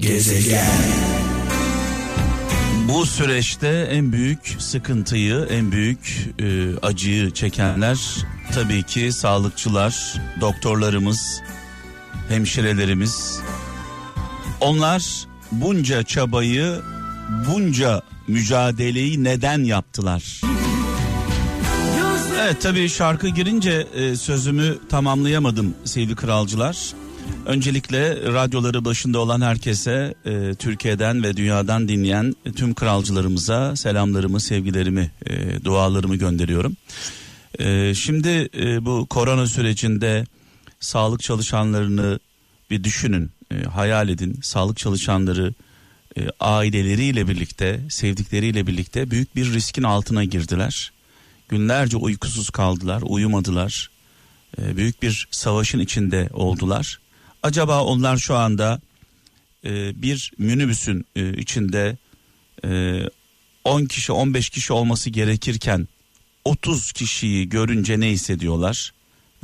Gezegen. Bu süreçte en büyük sıkıntıyı, en büyük e, acıyı çekenler tabii ki sağlıkçılar, doktorlarımız, hemşirelerimiz. Onlar bunca çabayı, bunca mücadeleyi neden yaptılar? Evet tabii şarkı girince e, sözümü tamamlayamadım sevgili kralcılar. Öncelikle radyoları başında olan herkese e, Türkiye'den ve dünyadan dinleyen tüm kralcılarımıza selamlarımı, sevgilerimi, e, dualarımı gönderiyorum. E, şimdi e, bu korona sürecinde sağlık çalışanlarını bir düşünün, e, hayal edin. Sağlık çalışanları e, aileleriyle birlikte, sevdikleriyle birlikte büyük bir riskin altına girdiler. Günlerce uykusuz kaldılar, uyumadılar. E, büyük bir savaşın içinde oldular. Acaba onlar şu anda e, bir minibüsün e, içinde e, 10 kişi 15 kişi olması gerekirken 30 kişiyi görünce ne hissediyorlar?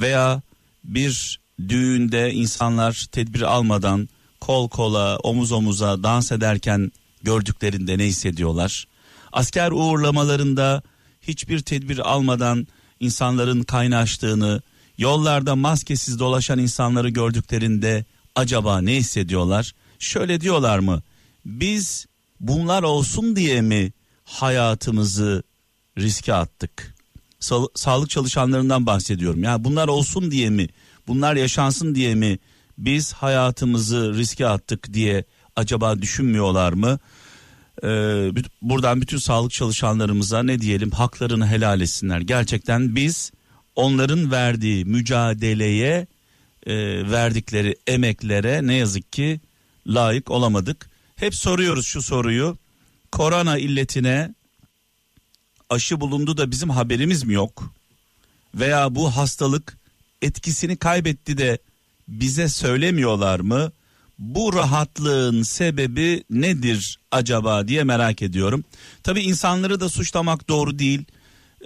Veya bir düğünde insanlar tedbir almadan kol kola omuz omuza dans ederken gördüklerinde ne hissediyorlar? Asker uğurlamalarında hiçbir tedbir almadan insanların kaynaştığını, yollarda maskesiz dolaşan insanları gördüklerinde acaba ne hissediyorlar? Şöyle diyorlar mı? Biz bunlar olsun diye mi hayatımızı riske attık? Sa- sağlık çalışanlarından bahsediyorum. Ya bunlar olsun diye mi? Bunlar yaşansın diye mi biz hayatımızı riske attık diye acaba düşünmüyorlar mı? Ee, buradan bütün sağlık çalışanlarımıza ne diyelim haklarını helal etsinler. Gerçekten biz onların verdiği mücadeleye e, verdikleri emeklere ne yazık ki layık olamadık. Hep soruyoruz şu soruyu. Korona illetine aşı bulundu da bizim haberimiz mi yok? Veya bu hastalık etkisini kaybetti de bize söylemiyorlar mı? Bu rahatlığın sebebi nedir acaba diye merak ediyorum. Tabii insanları da suçlamak doğru değil.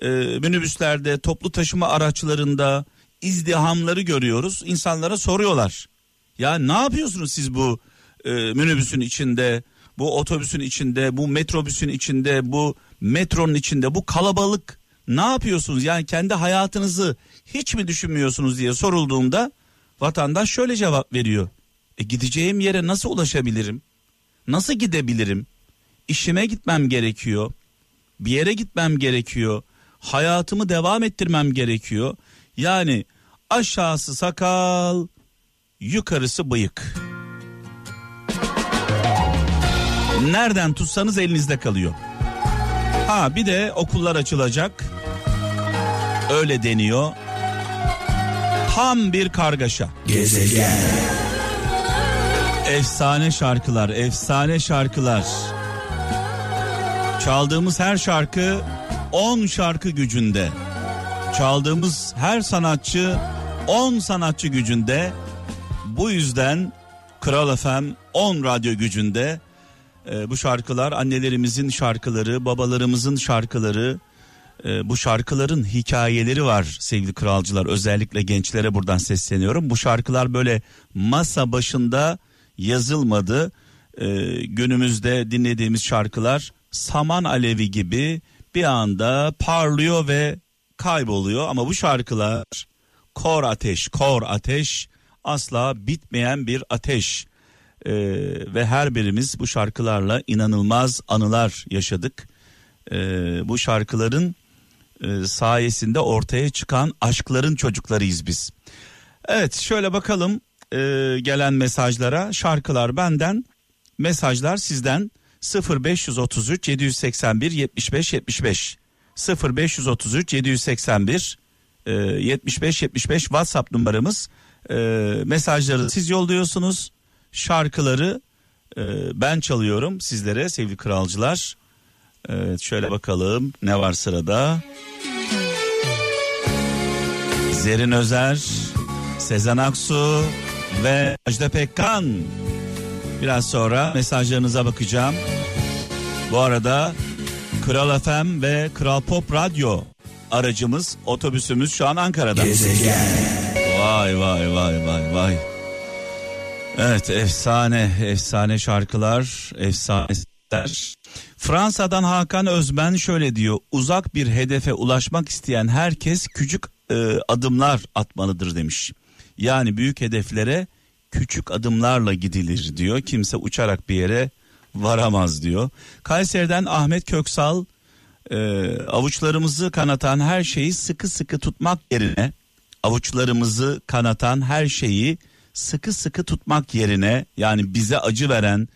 Ee, minibüslerde, toplu taşıma araçlarında izdihamları görüyoruz. İnsanlara soruyorlar. Ya ne yapıyorsunuz siz bu e, minibüsün içinde, bu otobüsün içinde, bu metrobüsün içinde, bu metronun içinde, bu kalabalık ne yapıyorsunuz? Yani kendi hayatınızı hiç mi düşünmüyorsunuz diye sorulduğunda vatandaş şöyle cevap veriyor. E gideceğim yere nasıl ulaşabilirim? Nasıl gidebilirim? İşime gitmem gerekiyor. Bir yere gitmem gerekiyor. Hayatımı devam ettirmem gerekiyor. Yani aşağısı sakal, yukarısı bıyık. Nereden tutsanız elinizde kalıyor. Ha bir de okullar açılacak. Öyle deniyor. Tam bir kargaşa. Gezegen. Efsane şarkılar, efsane şarkılar. Çaldığımız her şarkı 10 şarkı gücünde. Çaldığımız her sanatçı 10 sanatçı gücünde. Bu yüzden Kral FM 10 radyo gücünde. Ee, bu şarkılar annelerimizin şarkıları, babalarımızın şarkıları. Ee, bu şarkıların hikayeleri var sevgili kralcılar. Özellikle gençlere buradan sesleniyorum. Bu şarkılar böyle masa başında yazılmadı. Ee, günümüzde dinlediğimiz şarkılar saman alevi gibi bir anda parlıyor ve kayboluyor ama bu şarkılar kor ateş, kor ateş asla bitmeyen bir ateş. Ee, ve her birimiz bu şarkılarla inanılmaz anılar yaşadık. Ee, bu şarkıların e, sayesinde ortaya çıkan aşkların çocuklarıyız biz. Evet şöyle bakalım e, gelen mesajlara şarkılar benden mesajlar sizden 0533 781 75 75 0533 781 e, 75 75 WhatsApp numaramız. E, mesajları siz yolluyorsunuz. Şarkıları e, ben çalıyorum sizlere sevgili kralcılar. Evet şöyle bakalım ne var sırada. Zerin Özer Sezen Aksu ve Ajda Pekkan biraz sonra mesajlarınıza bakacağım bu arada Kral FM ve Kral Pop Radyo aracımız otobüsümüz şu an Ankara'da. Gezegen. Vay vay vay vay vay. Evet efsane efsane şarkılar efsaneler. Fransa'dan Hakan Özmen şöyle diyor uzak bir hedefe ulaşmak isteyen herkes küçük e, adımlar atmalıdır demiş. Yani büyük hedeflere küçük adımlarla gidilir diyor. Kimse uçarak bir yere varamaz diyor. Kayseri'den Ahmet Köksal e, avuçlarımızı kanatan her şeyi sıkı sıkı tutmak yerine avuçlarımızı kanatan her şeyi sıkı sıkı tutmak yerine yani bize acı veren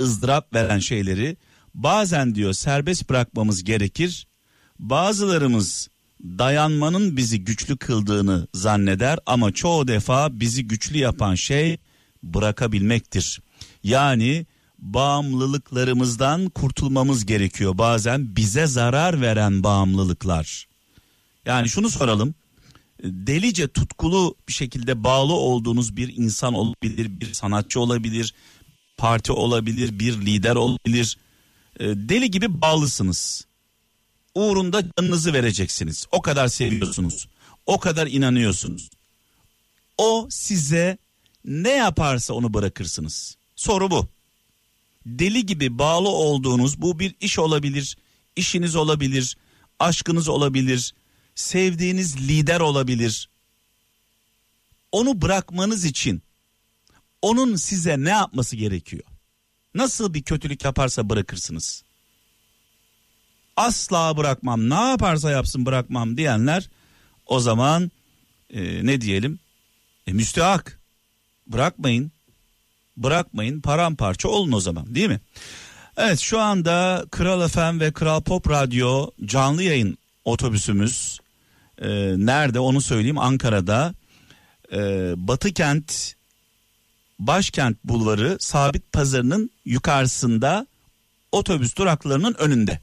ızdırap veren şeyleri bazen diyor serbest bırakmamız gerekir. Bazılarımız dayanmanın bizi güçlü kıldığını zanneder ama çoğu defa bizi güçlü yapan şey bırakabilmektir. Yani bağımlılıklarımızdan kurtulmamız gerekiyor. Bazen bize zarar veren bağımlılıklar. Yani şunu soralım. Delice tutkulu bir şekilde bağlı olduğunuz bir insan olabilir, bir sanatçı olabilir, parti olabilir, bir lider olabilir. Ee, deli gibi bağlısınız. Uğrunda canınızı vereceksiniz. O kadar seviyorsunuz. O kadar inanıyorsunuz. O size ne yaparsa onu bırakırsınız. Soru bu deli gibi bağlı olduğunuz bu bir iş olabilir, işiniz olabilir, aşkınız olabilir, sevdiğiniz lider olabilir. Onu bırakmanız için onun size ne yapması gerekiyor? Nasıl bir kötülük yaparsa bırakırsınız. Asla bırakmam, ne yaparsa yapsın bırakmam diyenler o zaman e, ne diyelim? E, müstehak. Bırakmayın bırakmayın paramparça olun o zaman değil mi? Evet şu anda Kral FM ve Kral Pop Radyo canlı yayın otobüsümüz e, nerede onu söyleyeyim Ankara'da e, Batı Kent Başkent Bulvarı Sabit Pazarı'nın yukarısında otobüs duraklarının önünde.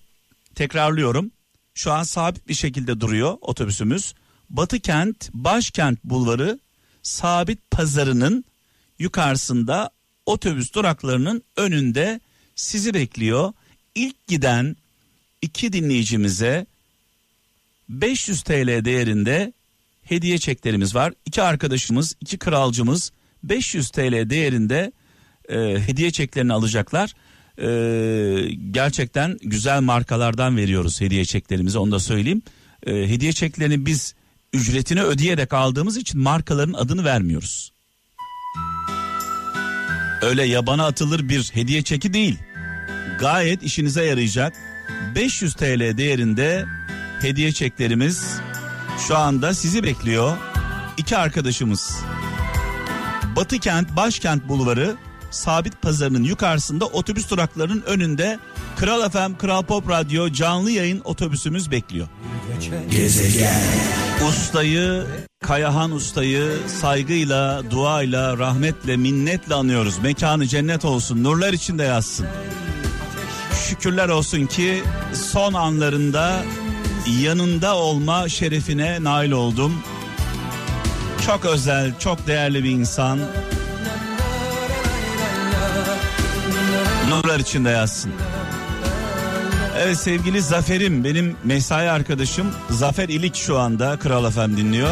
Tekrarlıyorum şu an sabit bir şekilde duruyor otobüsümüz. Batı Kent Başkent Bulvarı Sabit Pazarı'nın yukarısında otobüs duraklarının önünde sizi bekliyor. İlk giden iki dinleyicimize 500 TL değerinde hediye çeklerimiz var. İki arkadaşımız, iki kralcımız 500 TL değerinde e, hediye çeklerini alacaklar. E, gerçekten güzel markalardan veriyoruz hediye çeklerimizi onu da söyleyeyim. E, hediye çeklerini biz ücretini ödeyerek aldığımız için markaların adını vermiyoruz. Öyle yabana atılır bir hediye çeki değil. Gayet işinize yarayacak 500 TL değerinde hediye çeklerimiz şu anda sizi bekliyor. İki arkadaşımız Batı Kent Başkent Bulvarı Sabit Pazarı'nın yukarısında otobüs duraklarının önünde Kral FM Kral Pop Radyo canlı yayın otobüsümüz bekliyor. Gezegen. Ustayı Kayahan Usta'yı saygıyla, duayla, rahmetle, minnetle anıyoruz. Mekanı cennet olsun, nurlar içinde yazsın. Şükürler olsun ki son anlarında yanında olma şerefine nail oldum. Çok özel, çok değerli bir insan. Nurlar içinde yazsın. Evet sevgili Zafer'im benim mesai arkadaşım Zafer İlik şu anda Kral FM dinliyor.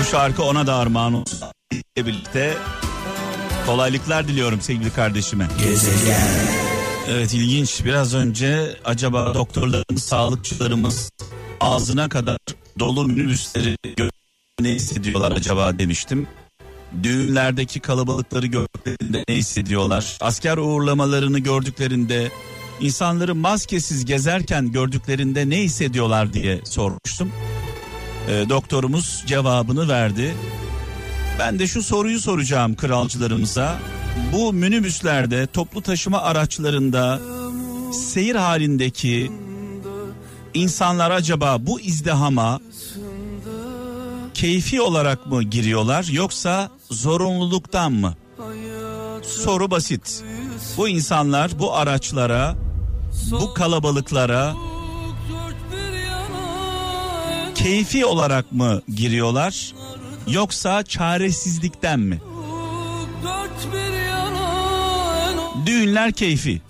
Bu şarkı ona da armağan olsun. birlikte kolaylıklar diliyorum sevgili kardeşime. Gezegen. Evet ilginç biraz önce acaba doktorlarımız, sağlıkçılarımız ağzına kadar dolu minibüsleri ne hissediyorlar acaba demiştim. Düğünlerdeki kalabalıkları gördüklerinde ne hissediyorlar? Asker uğurlamalarını gördüklerinde, insanları maskesiz gezerken gördüklerinde ne hissediyorlar diye sormuştum. E, doktorumuz cevabını verdi. Ben de şu soruyu soracağım kralcılarımıza. Bu minibüslerde, toplu taşıma araçlarında seyir halindeki insanlar acaba bu izdihama keyfi olarak mı giriyorlar yoksa zorunluluktan mı? Soru basit. Bu insanlar bu araçlara, bu kalabalıklara keyfi olarak mı giriyorlar yoksa çaresizlikten mi? Düğünler keyfi.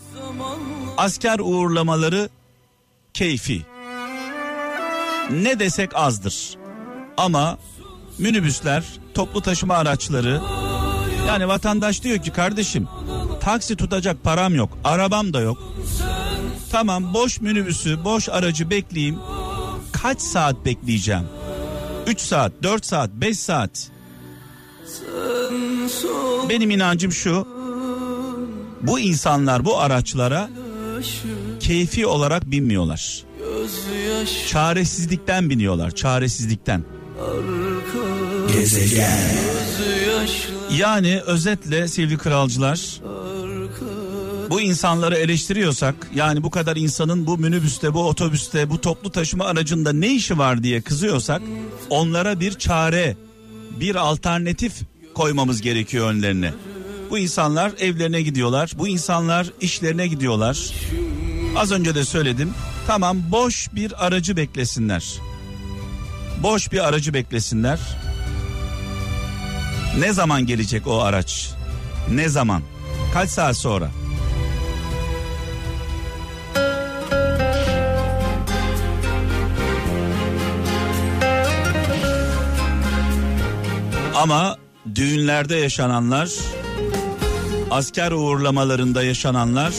Asker uğurlamaları keyfi. Ne desek azdır. Ama minibüsler, toplu taşıma araçları. Yani vatandaş diyor ki kardeşim taksi tutacak param yok, arabam da yok. Tamam boş minibüsü, boş aracı bekleyeyim. Kaç saat bekleyeceğim? 3 saat, 4 saat, 5 saat. Benim inancım şu. Bu insanlar bu araçlara keyfi olarak binmiyorlar. Çaresizlikten biniyorlar, çaresizlikten. Gezegen. Yani özetle sevgili kralcılar bu insanları eleştiriyorsak yani bu kadar insanın bu minibüste bu otobüste bu toplu taşıma aracında ne işi var diye kızıyorsak onlara bir çare bir alternatif koymamız gerekiyor önlerine. Bu insanlar evlerine gidiyorlar bu insanlar işlerine gidiyorlar. Az önce de söyledim tamam boş bir aracı beklesinler. Boş bir aracı beklesinler. Ne zaman gelecek o araç? Ne zaman? Kaç saat sonra? Ama düğünlerde yaşananlar, asker uğurlamalarında yaşananlar,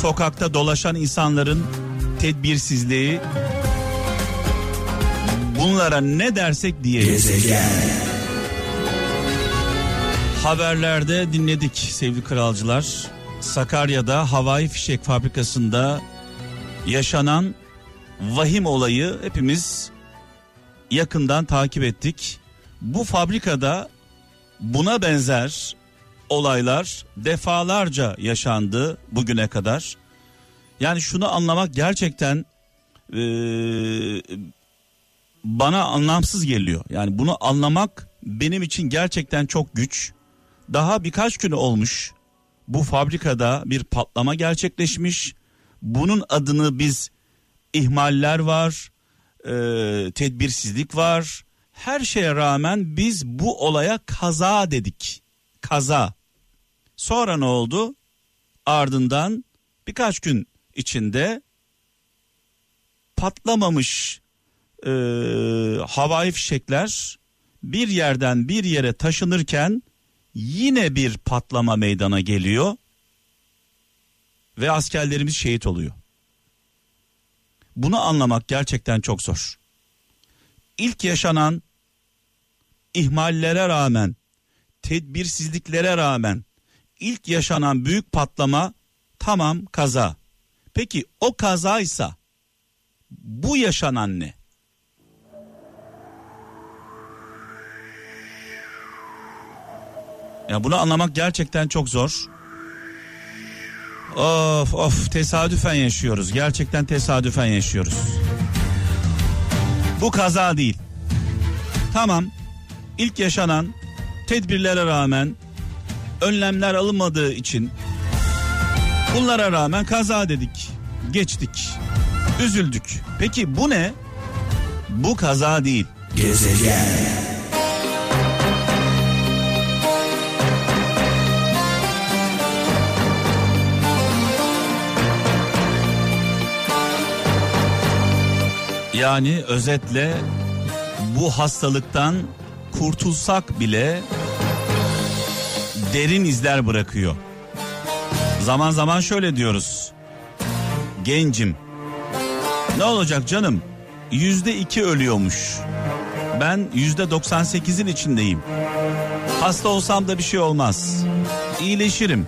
sokakta dolaşan insanların tedbirsizliği, bunlara ne dersek diyelim. Haberlerde dinledik sevgili kralcılar. Sakarya'da havai fişek fabrikasında yaşanan vahim olayı hepimiz yakından takip ettik. Bu fabrikada buna benzer olaylar defalarca yaşandı bugüne kadar. Yani şunu anlamak gerçekten e, bana anlamsız geliyor. Yani bunu anlamak benim için gerçekten çok güç. Daha birkaç gün olmuş bu fabrikada bir patlama gerçekleşmiş. Bunun adını biz ihmaller var, e, tedbirsizlik var. Her şeye rağmen biz bu olaya kaza dedik. Kaza. Sonra ne oldu? Ardından birkaç gün içinde patlamamış e, havai fişekler bir yerden bir yere taşınırken yine bir patlama meydana geliyor ve askerlerimiz şehit oluyor. Bunu anlamak gerçekten çok zor. İlk yaşanan ihmallere rağmen, tedbirsizliklere rağmen ilk yaşanan büyük patlama tamam kaza. Peki o kazaysa bu yaşanan ne? Ya bunu anlamak gerçekten çok zor. Of of tesadüfen yaşıyoruz. Gerçekten tesadüfen yaşıyoruz. Bu kaza değil. Tamam. İlk yaşanan tedbirlere rağmen önlemler alınmadığı için bunlara rağmen kaza dedik. Geçtik. Üzüldük. Peki bu ne? Bu kaza değil. Gezegen. Yani özetle bu hastalıktan kurtulsak bile derin izler bırakıyor. Zaman zaman şöyle diyoruz. Gencim. Ne olacak canım? Yüzde iki ölüyormuş. Ben yüzde 98'in içindeyim. Hasta olsam da bir şey olmaz. İyileşirim.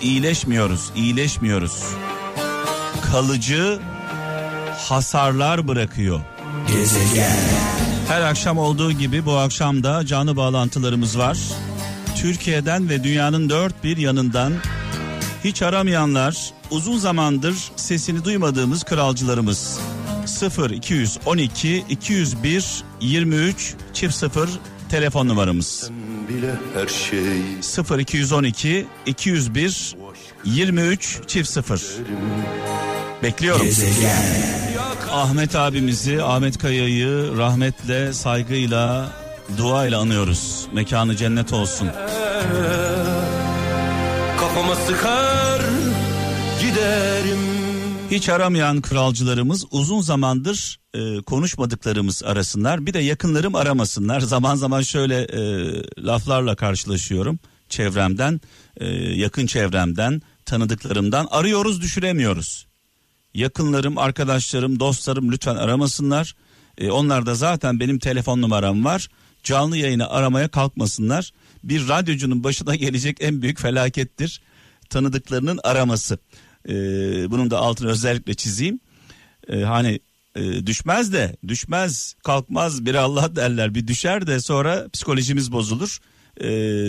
İyileşmiyoruz, iyileşmiyoruz. Kalıcı hasarlar bırakıyor. Gezegen. Her akşam olduğu gibi bu akşam da canlı bağlantılarımız var. Türkiye'den ve dünyanın dört bir yanından hiç aramayanlar uzun zamandır sesini duymadığımız kralcılarımız 0 212 201 23 çift 0 telefon numaramız. Bile her şey 0 212 201 23 çift 0 Bekliyorum. Gezegen. Ahmet abimizi, Ahmet Kaya'yı rahmetle, saygıyla, duayla anıyoruz. Mekanı cennet olsun. Kafama sıkar giderim. Hiç aramayan kralcılarımız uzun zamandır e, konuşmadıklarımız arasınlar. Bir de yakınlarım aramasınlar. Zaman zaman şöyle e, laflarla karşılaşıyorum çevremden, e, yakın çevremden, tanıdıklarımdan. Arıyoruz düşüremiyoruz. Yakınlarım, arkadaşlarım, dostlarım lütfen aramasınlar. E, onlar da zaten benim telefon numaram var. Canlı yayını aramaya kalkmasınlar. Bir radyocunun başına gelecek en büyük felakettir. Tanıdıklarının araması. E, bunun da altını özellikle çizeyim. E, hani e, düşmez de düşmez kalkmaz bir Allah derler bir düşer de sonra psikolojimiz bozulur. E,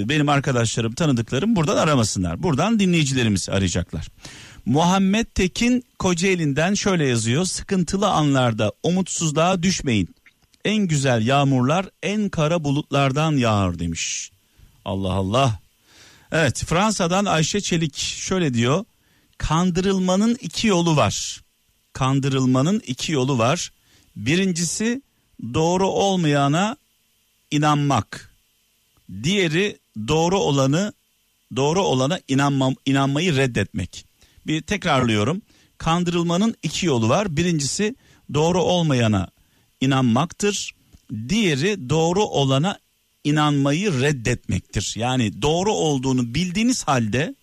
benim arkadaşlarım tanıdıklarım buradan aramasınlar. Buradan dinleyicilerimiz arayacaklar. Muhammed Tekin Kocaeli'nden şöyle yazıyor. Sıkıntılı anlarda umutsuzluğa düşmeyin. En güzel yağmurlar en kara bulutlardan yağar demiş. Allah Allah. Evet Fransa'dan Ayşe Çelik şöyle diyor. Kandırılmanın iki yolu var. Kandırılmanın iki yolu var. Birincisi doğru olmayana inanmak. Diğeri doğru olanı doğru olana inanma, inanmayı reddetmek. Bir tekrarlıyorum. Kandırılmanın iki yolu var. Birincisi doğru olmayana inanmaktır. Diğeri doğru olana inanmayı reddetmektir. Yani doğru olduğunu bildiğiniz halde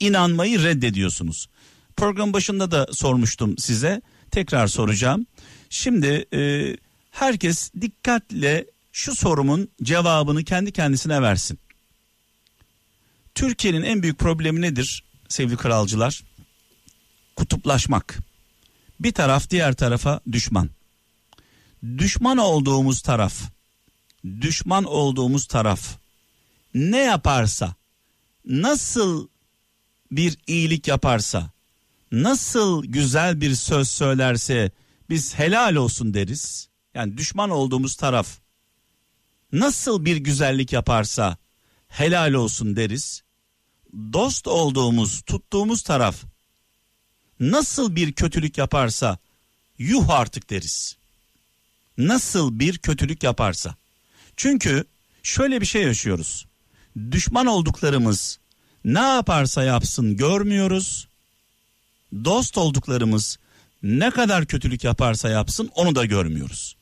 inanmayı reddediyorsunuz. Program başında da sormuştum size. Tekrar soracağım. Şimdi e, herkes dikkatle şu sorumun cevabını kendi kendisine versin. Türkiye'nin en büyük problemi nedir sevgili kralcılar? Kutuplaşmak. Bir taraf diğer tarafa düşman. Düşman olduğumuz taraf, düşman olduğumuz taraf ne yaparsa, nasıl bir iyilik yaparsa, nasıl güzel bir söz söylerse biz helal olsun deriz. Yani düşman olduğumuz taraf nasıl bir güzellik yaparsa helal olsun deriz. Dost olduğumuz, tuttuğumuz taraf nasıl bir kötülük yaparsa yuh artık deriz. Nasıl bir kötülük yaparsa. Çünkü şöyle bir şey yaşıyoruz. Düşman olduklarımız ne yaparsa yapsın görmüyoruz. Dost olduklarımız ne kadar kötülük yaparsa yapsın onu da görmüyoruz.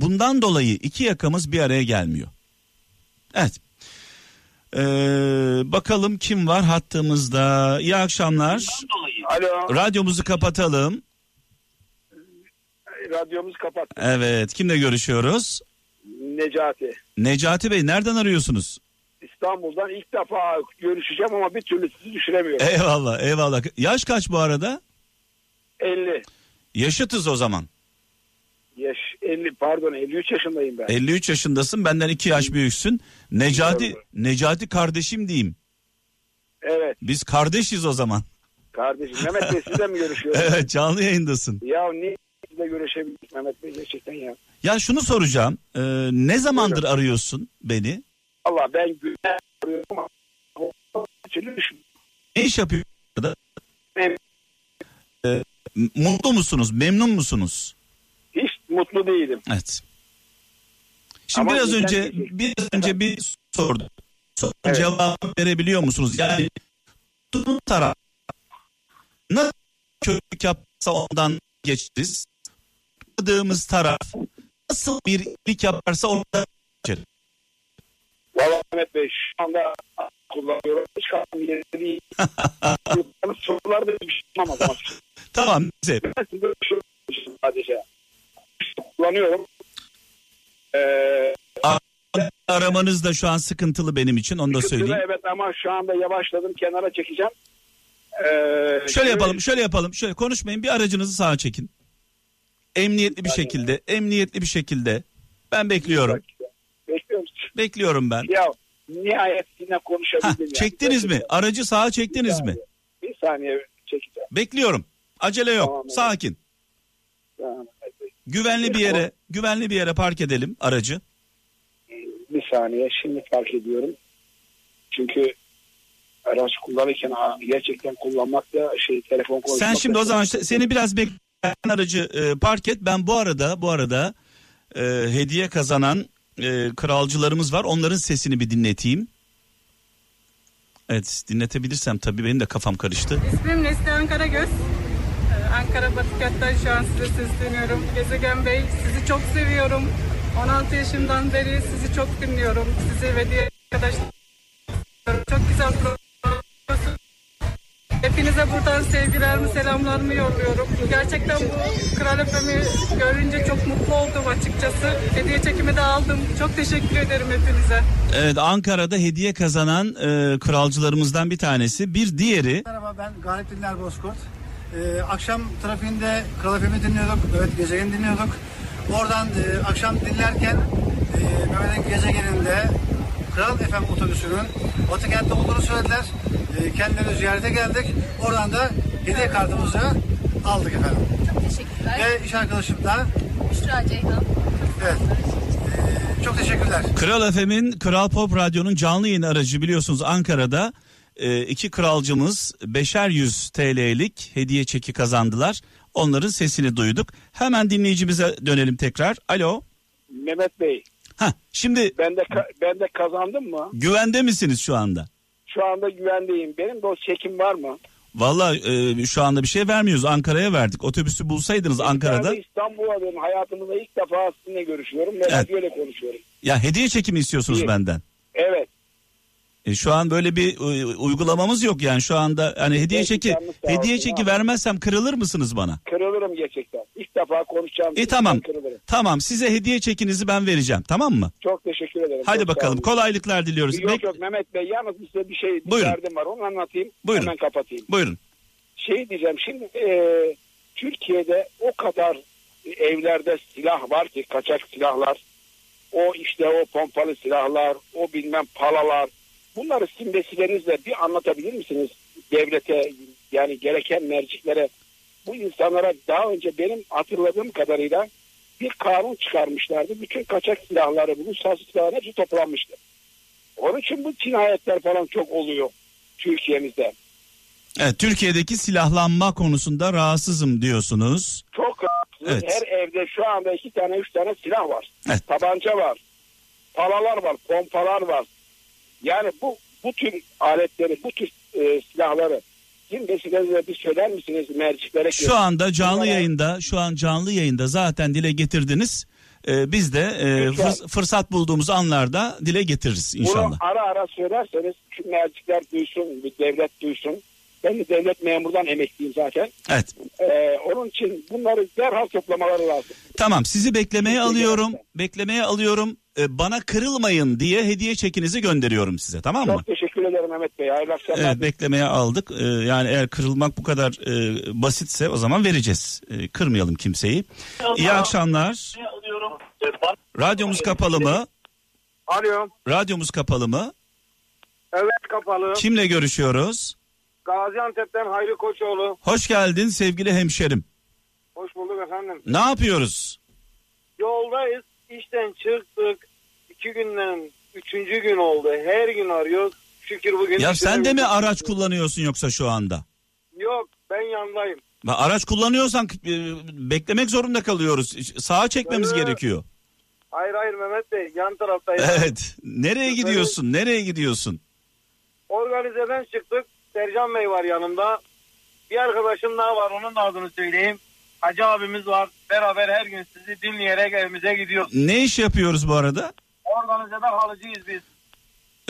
Bundan dolayı iki yakamız bir araya gelmiyor. Evet. Ee, bakalım kim var hattımızda. İyi akşamlar. Alo. Radyomuzu kapatalım. Radyomuz kapat. Evet. Kimle görüşüyoruz? Necati. Necati Bey nereden arıyorsunuz? İstanbul'dan ilk defa görüşeceğim ama bir türlü sizi düşüremiyorum. Eyvallah eyvallah. Yaş kaç bu arada? 50. Yaşıtız o zaman. Yaş 50 pardon 53 yaşındayım ben. 53 yaşındasın benden 2 yaş büyüksün. Necati Doğru. Necati kardeşim diyeyim. Evet Biz kardeşiz o zaman. kardeşim Mehmet Bey sizle mi görüşüyoruz? Evet canlı yayındasın. Ya niye sizle görüşebildik Mehmet Bey gerçekten ya. Ya şunu soracağım. Ee, ne zamandır arıyorsun beni? Allah ben güzel arıyorum ama. Ne iş yapıyorsun? Ee, mutlu musunuz? Memnun musunuz? Mutlu değilim. Evet. Şimdi Ama biraz önce bir şey. biraz önce bir sordum. Sorunun Evet. cevabı verebiliyor musunuz? Yani tutun taraf nasıl kötülük yapsa ondan geçeriz. Tutmadığımız taraf nasıl bir iyilik yaparsa ondan geçeriz. Valla Mehmet Bey şu anda kullanıyorum. Hiç kafam yerinde değil. Sorular da bir şey zaman. Tamam size söyleyeyim sadece. Kullanıyorum. Ee, Aramanız da şu an sıkıntılı benim için onu da söyleyeyim. Evet ama şu anda yavaşladım kenara çekeceğim. Ee, Şöyle yapalım, şöyle yapalım. Şöyle konuşmayın. Bir aracınızı sağa çekin. Emniyetli bir şekilde, emniyetli bir şekilde. Ben bekliyorum. Bekliyorum. Bekliyorum ben. Ya nihayet yine konuşabildim. yani. çektiniz mi? Gerçekten. Aracı sağa Bir çektiniz mi? saniye. Bir saniye çekeceğim. Bekliyorum. Acele yok. Tamam. Sakin. Tamam. Güvenli bir yere, güvenli bir yere park edelim aracı. Bir saniye şimdi fark ediyorum. Çünkü araç kullanırken ha, gerçekten kullanmak da şey telefon konuşmak Sen şimdi o zaman işte seni biraz bekle aracı e, park et. Ben bu arada bu arada e, hediye kazanan e, kralcılarımız var. Onların sesini bir dinleteyim. Evet dinletebilirsem tabii benim de kafam karıştı. İsmim Neslihan Karagöz. Ankara Batıkent'ten şu an size sesleniyorum. Gezegen Bey sizi çok seviyorum. 16 yaşımdan beri sizi çok dinliyorum. Sizi ve diğer arkadaşlar çok güzel. Hepinize buradan sevgilerimi, selamlarımı yolluyorum. Gerçekten bu Kral FM'i görünce çok mutlu oldum açıkçası. Hediye çekimi de aldım. Çok teşekkür ederim hepinize. Evet Ankara'da hediye kazanan e, kralcılarımızdan bir tanesi. Bir diğeri Merhaba ben Galip Dinler Bozkurt. Ee, akşam trafiğinde Kral FM'i dinliyorduk. Evet gezegen dinliyorduk. Oradan e, akşam dinlerken e, Mehmet'in gezegeninde Kral FM otobüsünün Batıkent'te olduğunu söylediler. E, kendilerini ziyarete geldik. Oradan da hediye kartımızı aldık efendim. Çok teşekkürler. Ve iş arkadaşım da Büşra Ceyhan. evet. E, çok teşekkürler. Kral FM'in Kral Pop Radyo'nun canlı yayın aracı biliyorsunuz Ankara'da e, iki kralcımız beşer yüz TL'lik hediye çeki kazandılar. Onların sesini duyduk. Hemen dinleyicimize dönelim tekrar. Alo. Mehmet Bey Ha şimdi ben de ka- ben de kazandım mı? güvende misiniz şu anda? Şu anda güvendeyim. Benim de o çekim var mı? Valla e, şu anda bir şey vermiyoruz. Ankara'ya verdik. Otobüsü bulsaydınız Ankara'da. Ben de İstanbul'a benim hayatımda ilk defa sizinle görüşüyorum. Ve Evet. böyle konuşuyorum. Ya hediye çekimi istiyorsunuz İyi. benden. Evet. E, şu an böyle bir e, uygulamamız yok yani şu anda hani hediye çeki hediye olsun çeki abi. vermezsem kırılır mısınız bana? Kırılırım gerçekten. İlk defa konuşacağım. E tamam. Kırılırım. Tamam size hediye çekinizi ben vereceğim tamam mı? Çok teşekkür ederim. Hadi Çok sağ bakalım olun. kolaylıklar diliyoruz. Yok Bek- yok Mehmet Bey yalnız size bir şey bir Buyurun. derdim var onu anlatayım. Buyurun. Hemen kapatayım. Buyurun. Şey diyeceğim şimdi e, Türkiye'de o kadar evlerde silah var ki kaçak silahlar. O işte o pompalı silahlar, o bilmem palalar. Bunları sizin vesilenizle bir anlatabilir misiniz? Devlete yani gereken merciklere bu insanlara daha önce benim hatırladığım kadarıyla bir kanun çıkarmışlardı. Bütün kaçak silahları, bu ruhsatsız silahların hepsi toplanmıştı. Onun için bu cinayetler falan çok oluyor Türkiye'mizde. Evet Türkiye'deki silahlanma konusunda rahatsızım diyorsunuz. Çok rahatsız. Evet. Her evde şu anda iki tane üç tane silah var. Evet. Tabanca var. Palalar var. Pompalar var. Yani bu bu tür aletleri, bu tür e, silahları kim vesilenizle bir söyler misiniz merciklere? Şu anda canlı Bunlara- yayında şu an canlı yayında zaten dile getirdiniz. Ee, biz de e, fırs- fırsat bulduğumuz anlarda dile getiririz Bunu inşallah. ara ara söylerseniz şu mercikler duysun, bir devlet duysun. Ben de devlet memurdan emekliyim zaten. Evet. Ee, onun için bunları derhal toplamaları lazım. Tamam sizi beklemeye Teşekkür alıyorum. ederim. Beklemeye alıyorum. Ee, bana kırılmayın diye hediye çekinizi gönderiyorum size tamam mı? Çok teşekkür ederim Mehmet Bey. Hayırlı akşamlar. Evet beklemeye aldık. Ee, yani eğer kırılmak bu kadar e, basitse o zaman vereceğiz. E, kırmayalım kimseyi. İyi akşamlar. Radyomuz kapalı mı? Alo. Radyomuz kapalı mı? Evet kapalı. Kimle görüşüyoruz? Gaziantep'ten Hayri Koçoğlu. Hoş geldin sevgili hemşerim. Hoş bulduk efendim. Ne yapıyoruz? Yoldayız. İşten çıktık. İki günden üçüncü gün oldu. Her gün arıyoruz. Şükür bugün. Ya sen de mi araç kullanıyorsun yoksa şu anda? Yok ben yandayım. Araç kullanıyorsan e, beklemek zorunda kalıyoruz. Sağa çekmemiz Evet. gerekiyor. Hayır hayır Mehmet Bey yan taraftayım. Evet. Nereye gidiyorsun? Nereye gidiyorsun? Organizeden çıktık. Sercan Bey var yanımda. Bir arkadaşım daha var onun da adını söyleyeyim. Hacı abimiz var. Beraber her gün sizi dinleyerek evimize gidiyoruz. Ne iş yapıyoruz bu arada? Organizede halıcıyız biz.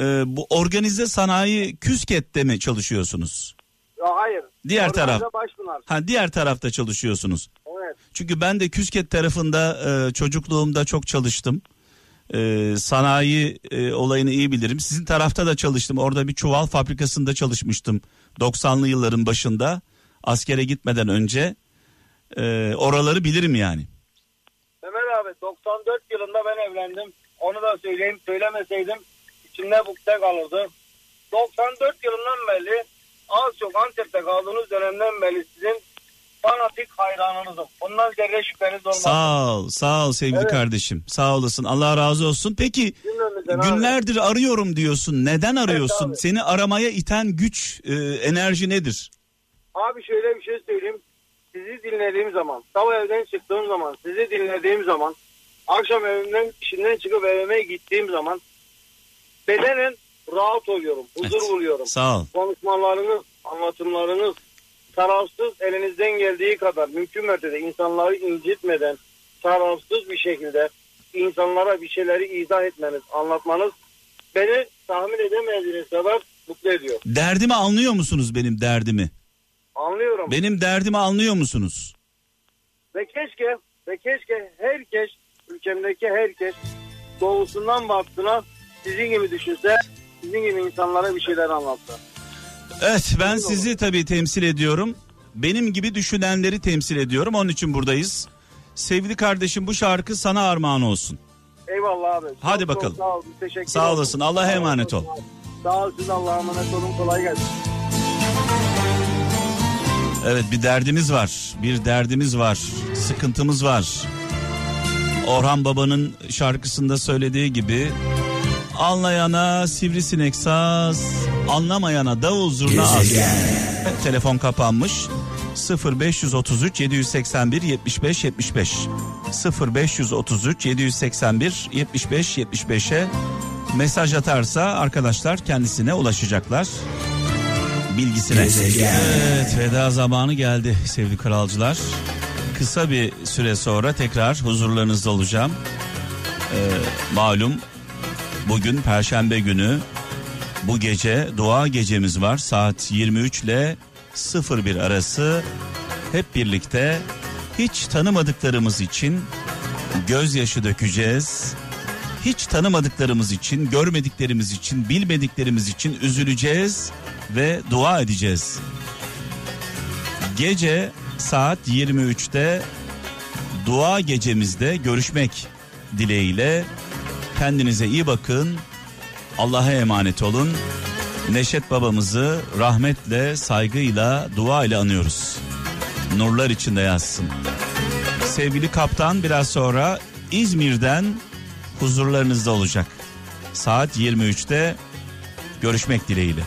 Ee, bu organize sanayi Küsket'te mi çalışıyorsunuz? Ya hayır. Diğer Organize taraf. Başpınar. Ha diğer tarafta çalışıyorsunuz. Evet. Çünkü ben de Küsket tarafında e, çocukluğumda çok çalıştım. E, sanayi e, olayını iyi bilirim. Sizin tarafta da çalıştım. Orada bir çuval fabrikasında çalışmıştım. 90'lı yılların başında. Askere gitmeden önce. E, oraları bilirim yani. Mehmet abi 94 yılında ben evlendim. Onu da söyleyeyim. Söylemeseydim içimde bukte kalırdı. 94 yılından beri az çok Antep'te kaldığınız dönemden beri sizin fanatik hayranınızım. Bundan zerre şüpheniz olmaz. Sağ ol, sağ ol sevgili Evet. kardeşim. Sağ olasın. Allah razı olsun. Peki Cümlemizden abi. günlerdir arıyorum diyorsun. Neden arıyorsun? abi. Seni aramaya iten güç, e, enerji nedir? Abi şöyle bir şey söyleyeyim. Sizi dinlediğim zaman, sabah evden çıktığım zaman, sizi dinlediğim zaman, akşam evimden, işimden çıkıp evime gittiğim zaman bedenen rahat oluyorum, huzur Evet. buluyorum. Sağ ol. konuşmalarınız, anlatımlarınız tarafsız elinizden geldiği kadar mümkün mertebe insanları incitmeden tarafsız bir şekilde insanlara bir şeyleri izah etmeniz, anlatmanız beni tahmin edemediğiniz kadar mutlu ediyor. Derdimi anlıyor musunuz benim derdimi? Anlıyorum. Benim derdimi anlıyor musunuz? Ve keşke ve keşke herkes ülkemdeki herkes doğusundan batısına sizin gibi düşünse, sizin gibi insanlara bir şeyler anlatsa. Evet ben sizi tabii temsil ediyorum. Benim gibi düşünenleri temsil ediyorum. Onun için buradayız. Sevgili kardeşim bu şarkı sana armağan olsun. Eyvallah abi. Hadi Çok bakalım. Çok sağ olun. Teşekkür Sağ olasın. Allah'a emanet ol. Sağ ol siz Allah'a emanet olun. Kolay gelsin. Evet bir derdimiz var. Bir derdimiz var. Sıkıntımız var. Orhan Baba'nın şarkısında söylediği gibi anlayana sivrisinek saz, anlamayana davul zurna az. Telefon kapanmış. 0533 781 75 75 0533 781 75 75'e mesaj atarsa arkadaşlar kendisine ulaşacaklar bilgisine. Evet veda zamanı geldi sevgili kralcılar. Kısa bir süre sonra tekrar huzurlarınızda olacağım. Ee, malum bugün perşembe günü bu gece dua gecemiz var. Saat 23 ile 01 arası hep birlikte hiç tanımadıklarımız için gözyaşı dökeceğiz. Hiç tanımadıklarımız için, görmediklerimiz için, bilmediklerimiz için üzüleceğiz ve dua edeceğiz. Gece saat 23'te dua gecemizde görüşmek dileğiyle kendinize iyi bakın. Allah'a emanet olun. Neşet babamızı rahmetle, saygıyla, dua ile anıyoruz. Nurlar içinde yazsın. Sevgili kaptan biraz sonra İzmir'den huzurlarınızda olacak. Saat 23'te görüşmek dileğiyle.